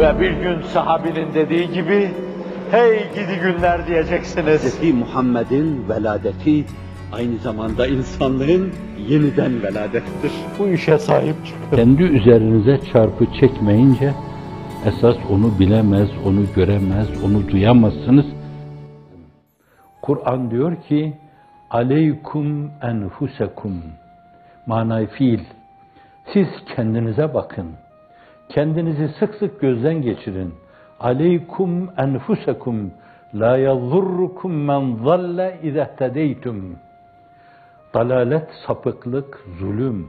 Ve bir gün sahabinin dediği gibi, hey gidi günler diyeceksiniz. Hz. Muhammed'in veladeti aynı zamanda insanlığın yeniden veladettir. Bu işe sahip çıkın. Kendi üzerinize çarpı çekmeyince esas onu bilemez, onu göremez, onu duyamazsınız. Kur'an diyor ki aleykum enfusekum manay fiil. Siz kendinize bakın. Kendinizi sık sık gözden geçirin. Aleykum enfusekum la yadurrukum men zalle izehtedeytum. Dalalet, sapıklık, zulüm,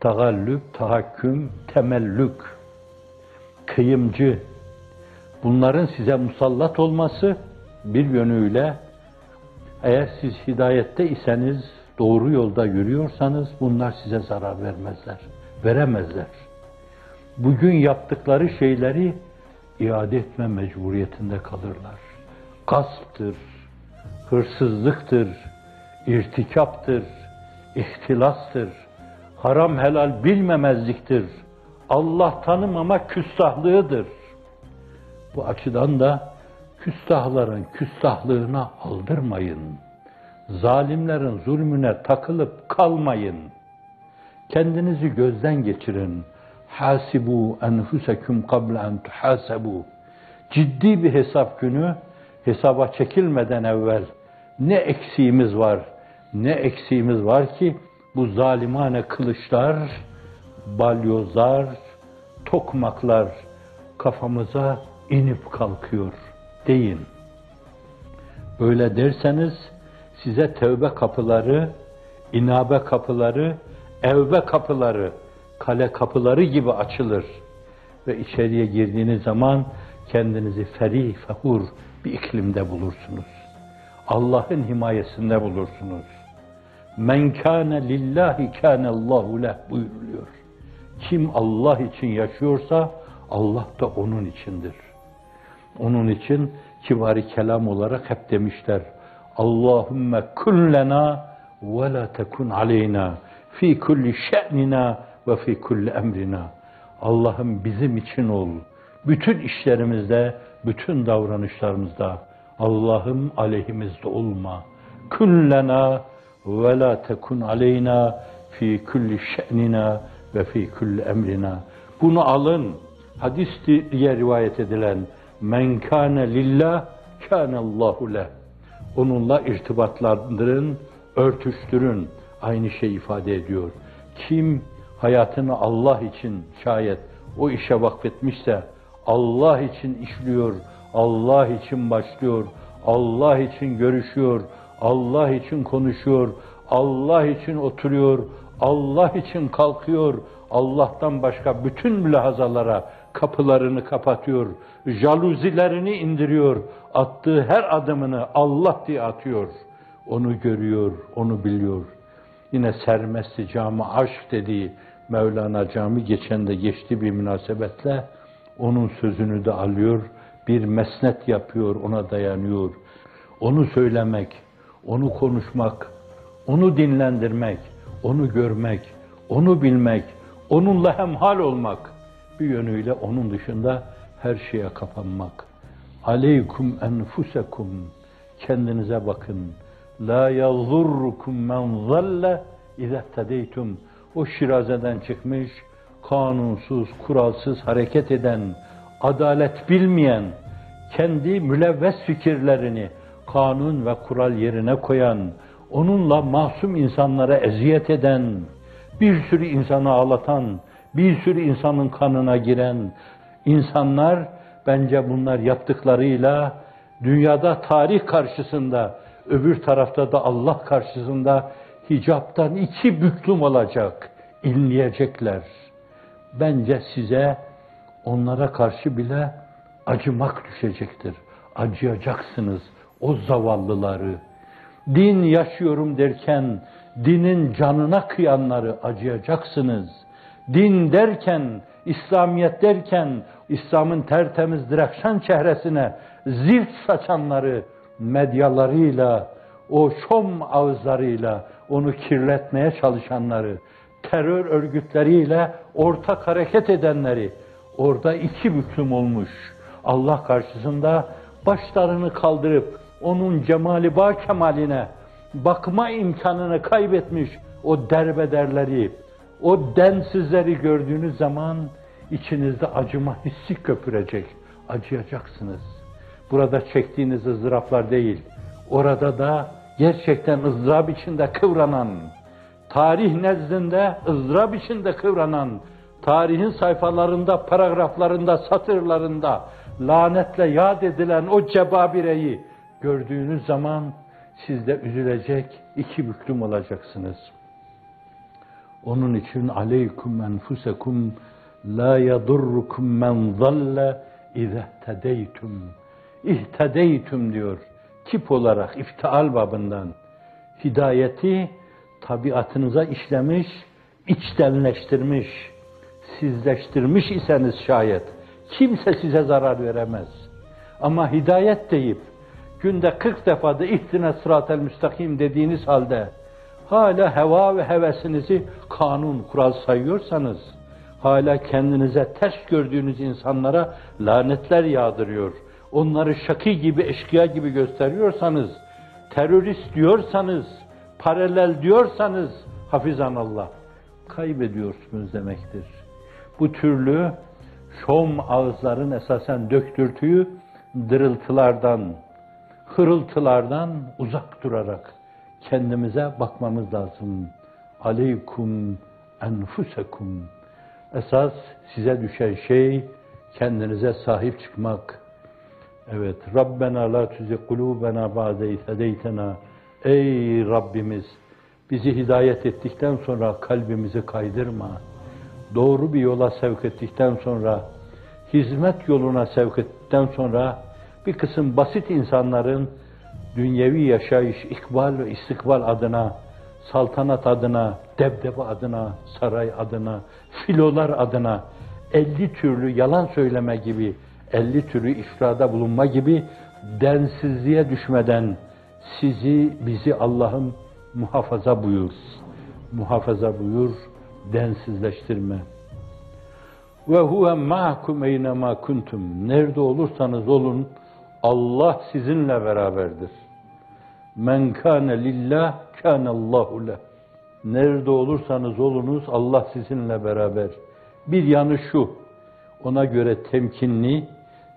tagallüp, tahakküm, temellük, kıyımcı, bunların size musallat olması bir yönüyle eğer siz hidayette iseniz, doğru yolda yürüyorsanız bunlar size zarar vermezler, veremezler. Bugün yaptıkları şeyleri iade etme mecburiyetinde kalırlar. Gasptır, hırsızlıktır, irtikaptır, ihtilastır, haram helal bilmemezliktir, Allah tanımama küstahlığıdır. Bu açıdan da küstahların küstahlığına aldırmayın. Zalimlerin zulmüne takılıp kalmayın. Kendinizi gözden geçirin. Hasibu enfusekum qabla en tuhasabu. Ciddi bir hesap günü hesaba çekilmeden evvel ne eksiğimiz var, ne eksiğimiz var ki bu zalimane kılıçlar, balyozlar, tokmaklar kafamıza inip kalkıyor deyin. Öyle derseniz size tevbe kapıları, inabe kapıları, evbe kapıları, kale kapıları gibi açılır. Ve içeriye girdiğiniz zaman kendinizi ferih, fehur bir iklimde bulursunuz. Allah'ın himayesinde bulursunuz. Men kâne lillahi kâne Allahu leh buyuruluyor. Kim Allah için yaşıyorsa Allah da onun içindir. Onun için kivari kelam olarak hep demişler. Allahümme kun lena ve la tekun aleyna fi kulli şe'nina ve fi kulli emrina. Allah'ım bizim için ol. Bütün işlerimizde, bütün davranışlarımızda. Allah'ım aleyhimizde olma. Kun lena ve la tekun aleyna fi kulli şe'nina ve fi kulli emrina. Bunu alın. Hadis diye rivayet edilen men kâne lillah kâne Allahu leh. Onunla irtibatlandırın, örtüştürün. Aynı şey ifade ediyor. Kim hayatını Allah için şayet o işe vakfetmişse, Allah için işliyor, Allah için başlıyor, Allah için görüşüyor, Allah için konuşuyor, Allah için oturuyor, Allah için kalkıyor, Allah'tan başka bütün mülahazalara kapılarını kapatıyor, jaluzilerini indiriyor, attığı her adımını Allah diye atıyor. Onu görüyor, onu biliyor. Yine sermesti cami aşk dediği Mevlana cami geçen de geçti bir münasebetle onun sözünü de alıyor, bir mesnet yapıyor, ona dayanıyor. Onu söylemek, onu konuşmak, onu dinlendirmek, onu görmek, onu bilmek, onunla hemhal olmak, bir yönüyle onun dışında her şeye kapanmak. Aleykum enfusekum, kendinize bakın. La yazurrukum men zalle izehtedeytum. O şirazeden çıkmış, kanunsuz, kuralsız hareket eden, adalet bilmeyen, kendi mülevves fikirlerini kanun ve kural yerine koyan, onunla masum insanlara eziyet eden, bir sürü insanı ağlatan, bir sürü insanın kanına giren insanlar bence bunlar yaptıklarıyla dünyada tarih karşısında, öbür tarafta da Allah karşısında hicaptan iki büklüm olacak, inleyecekler. Bence size onlara karşı bile acımak düşecektir. Acıyacaksınız o zavallıları. Din yaşıyorum derken dinin canına kıyanları acıyacaksınız. Din derken, İslamiyet derken İslam'ın tertemiz direkşen çehresine zift saçanları medyalarıyla, o şom ağızlarıyla onu kirletmeye çalışanları, terör örgütleriyle ortak hareket edenleri, orada iki büklüm olmuş. Allah karşısında başlarını kaldırıp onun cemali ba kemaline bakma imkanını kaybetmiş o derbederleri, o densizleri gördüğünüz zaman içinizde acıma hissi köpürecek. Acıyacaksınız. Burada çektiğiniz ızdıraplar değil. Orada da gerçekten ızdırap içinde kıvranan, tarih nezdinde ızdırap içinde kıvranan, tarihin sayfalarında, paragraflarında, satırlarında lanetle yad edilen o cebabireyi gördüğünüz zaman siz de üzülecek, iki büklüm olacaksınız. Onun için aleykum enfusekum la yadurrukum men zalle izehtedeytum. İhtedeytum diyor. Tip olarak iftial babından. Hidayeti tabiatınıza işlemiş, içtenleştirmiş, sizleştirmiş iseniz şayet kimse size zarar veremez. Ama hidayet deyip günde 40 defa da ihtine sıratel müstakim dediğiniz halde hala heva ve hevesinizi kanun, kural sayıyorsanız, hala kendinize ters gördüğünüz insanlara lanetler yağdırıyor, onları şaki gibi, eşkıya gibi gösteriyorsanız, terörist diyorsanız, paralel diyorsanız, hafizanallah, kaybediyorsunuz demektir. Bu türlü şom ağızların esasen döktürtüğü dırıltılardan, hırıltılardan uzak durarak kendimize bakmamız lazım. Aleykum enfusekum. Esas size düşen şey kendinize sahip çıkmak. Evet, Rabbena la tuzi kulubena ba'de hedeytena. Ey Rabbimiz, bizi hidayet ettikten sonra kalbimizi kaydırma. Doğru bir yola sevk ettikten sonra, hizmet yoluna sevk ettikten sonra bir kısım basit insanların dünyevi yaşayış, ikbal ve istikbal adına, saltanat adına, debdebe adına, saray adına, filolar adına 50 türlü yalan söyleme gibi, 50 türlü ifrada bulunma gibi densizliğe düşmeden sizi, bizi Allah'ım muhafaza buyur. Muhafaza buyur, densizleştirme. Ve huve ma'kum eynema kuntum. Nerede olursanız olun, Allah sizinle beraberdir. Men kâne lillah kâne Allahu. Nerede olursanız olunuz Allah sizinle beraber. Bir yanı şu, ona göre temkinli,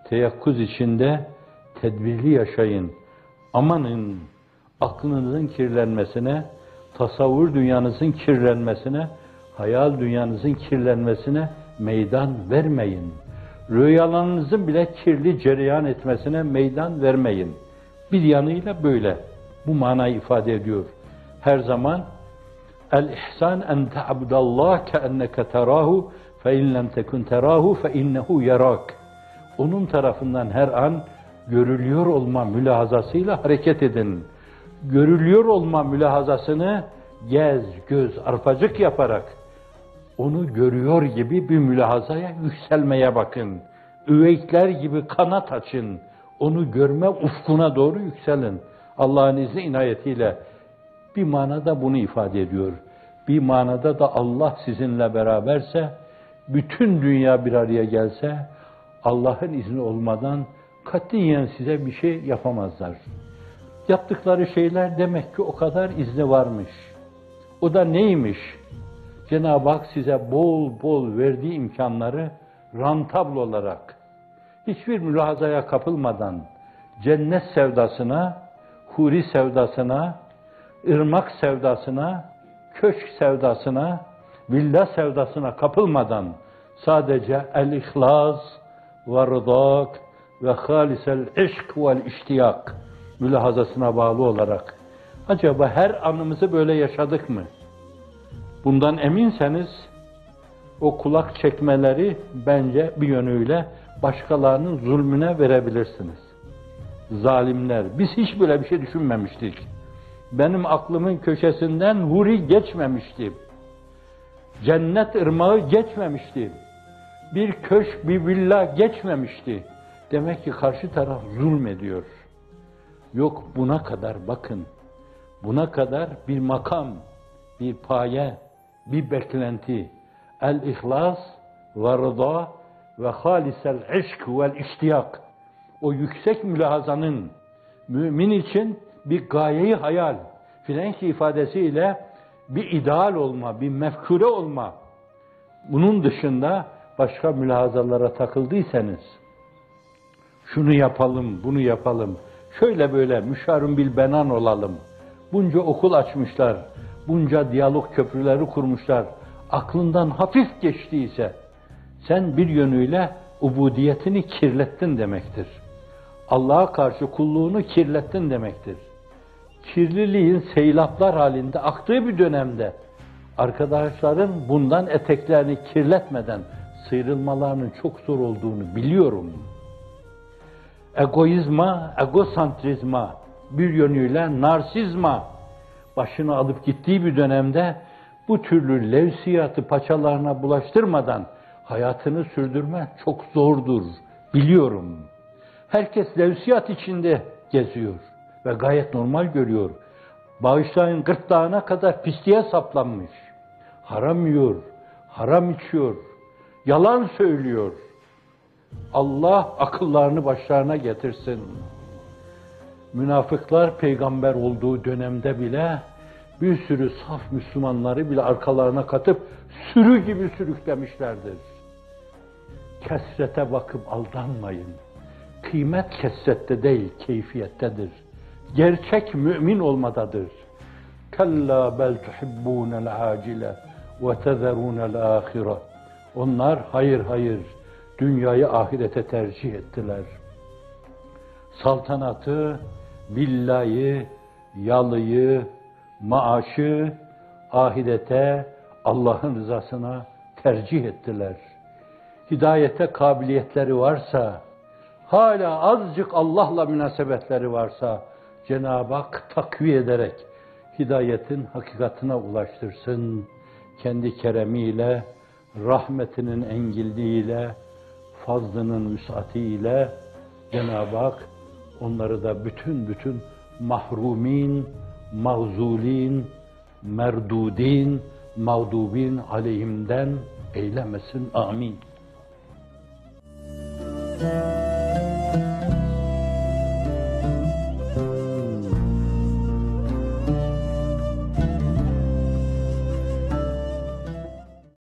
teyakkuz içinde tedbirli yaşayın. Amanın aklınızın kirlenmesine, tasavvur dünyanızın kirlenmesine, hayal dünyanızın kirlenmesine meydan vermeyin. Rüyalarınızın bile kirli cereyan etmesine meydan vermeyin. Bir yanıyla böyle. Bu manayı ifade ediyor. Her zaman el ihsan en ta'budallah ke enneke terahu fe in lem tekun terahu fe innehu yarak. Onun tarafından her an görülüyor olma mülahazasıyla hareket edin. Görülüyor olma mülahazasını gez, göz, arpacık yaparak onu görüyor gibi bir mülahazaya yükselmeye bakın. Üveykler gibi kanat açın. Onu görme ufkuna doğru yükselin. Allah'ın izni inayetiyle bir manada bunu ifade ediyor. Bir manada da Allah sizinle beraberse, bütün dünya bir araya gelse, Allah'ın izni olmadan katiyen size bir şey yapamazlar. Yaptıkları şeyler demek ki o kadar izni varmış. O da neymiş? Cenab-ı Hak size bol bol verdiği imkanları rantabl olarak, hiçbir mülahazaya kapılmadan, cennet sevdasına, huri sevdasına, ırmak sevdasına, köşk sevdasına, villa sevdasına kapılmadan, sadece el-ihlas ve rıdak ve halisel işk vel iştiyak mülahazasına bağlı olarak, acaba her anımızı böyle yaşadık mı? Bundan eminseniz o kulak çekmeleri bence bir yönüyle başkalarının zulmüne verebilirsiniz. Zalimler. Biz hiç böyle bir şey düşünmemiştik. Benim aklımın köşesinden huri geçmemişti. Cennet ırmağı geçmemişti. Bir köşk, bir villa geçmemişti. Demek ki karşı taraf zulmediyor. Yok buna kadar bakın. Buna kadar bir makam, bir paye, bir beklenti. El-ihlas ve rıda ve halisel eşk vel iştiyak. O yüksek mülahazanın mümin için bir gayeyi hayal, Frenk ifadesiyle bir ideal olma, bir mefkure olma. Bunun dışında başka mülahazalara takıldıysanız, şunu yapalım, bunu yapalım, şöyle böyle müşarun bil benan olalım. Bunca okul açmışlar, bunca diyalog köprüleri kurmuşlar. Aklından hafif geçtiyse, sen bir yönüyle ubudiyetini kirlettin demektir. Allah'a karşı kulluğunu kirlettin demektir. Kirliliğin seylaplar halinde aktığı bir dönemde arkadaşların bundan eteklerini kirletmeden sıyrılmalarının çok zor olduğunu biliyorum. Egoizma, egosantrizma, bir yönüyle narsizma başını alıp gittiği bir dönemde bu türlü levsiyatı paçalarına bulaştırmadan hayatını sürdürme çok zordur. Biliyorum. Herkes levsiyat içinde geziyor ve gayet normal görüyor. Bağışlayın gırtlağına kadar pisliğe saplanmış. Haram yiyor, haram içiyor, yalan söylüyor. Allah akıllarını başlarına getirsin. Münafıklar peygamber olduğu dönemde bile bir sürü saf Müslümanları bile arkalarına katıp sürü gibi sürüklemişlerdir. Kesrete bakıp aldanmayın. Kıymet kesrette değil, keyfiyettedir. Gerçek mümin olmadadır. Kalla bel tuhibbunel acile ve tezerunel ahire. Onlar hayır hayır dünyayı ahirete tercih ettiler. Saltanatı, villayı, yalıyı, maaşı ahirete, Allah'ın rızasına tercih ettiler. Hidayete kabiliyetleri varsa, hala azıcık Allah'la münasebetleri varsa Cenab-ı Hak takviye ederek hidayetin hakikatine ulaştırsın. Kendi keremiyle, rahmetinin engilliğiyle, fazlının vüsatiyle Cenab-ı Hak onları da bütün bütün mahrumin, mağzulin, merdudin, mağdubin aleyhimden eylemesin. Amin.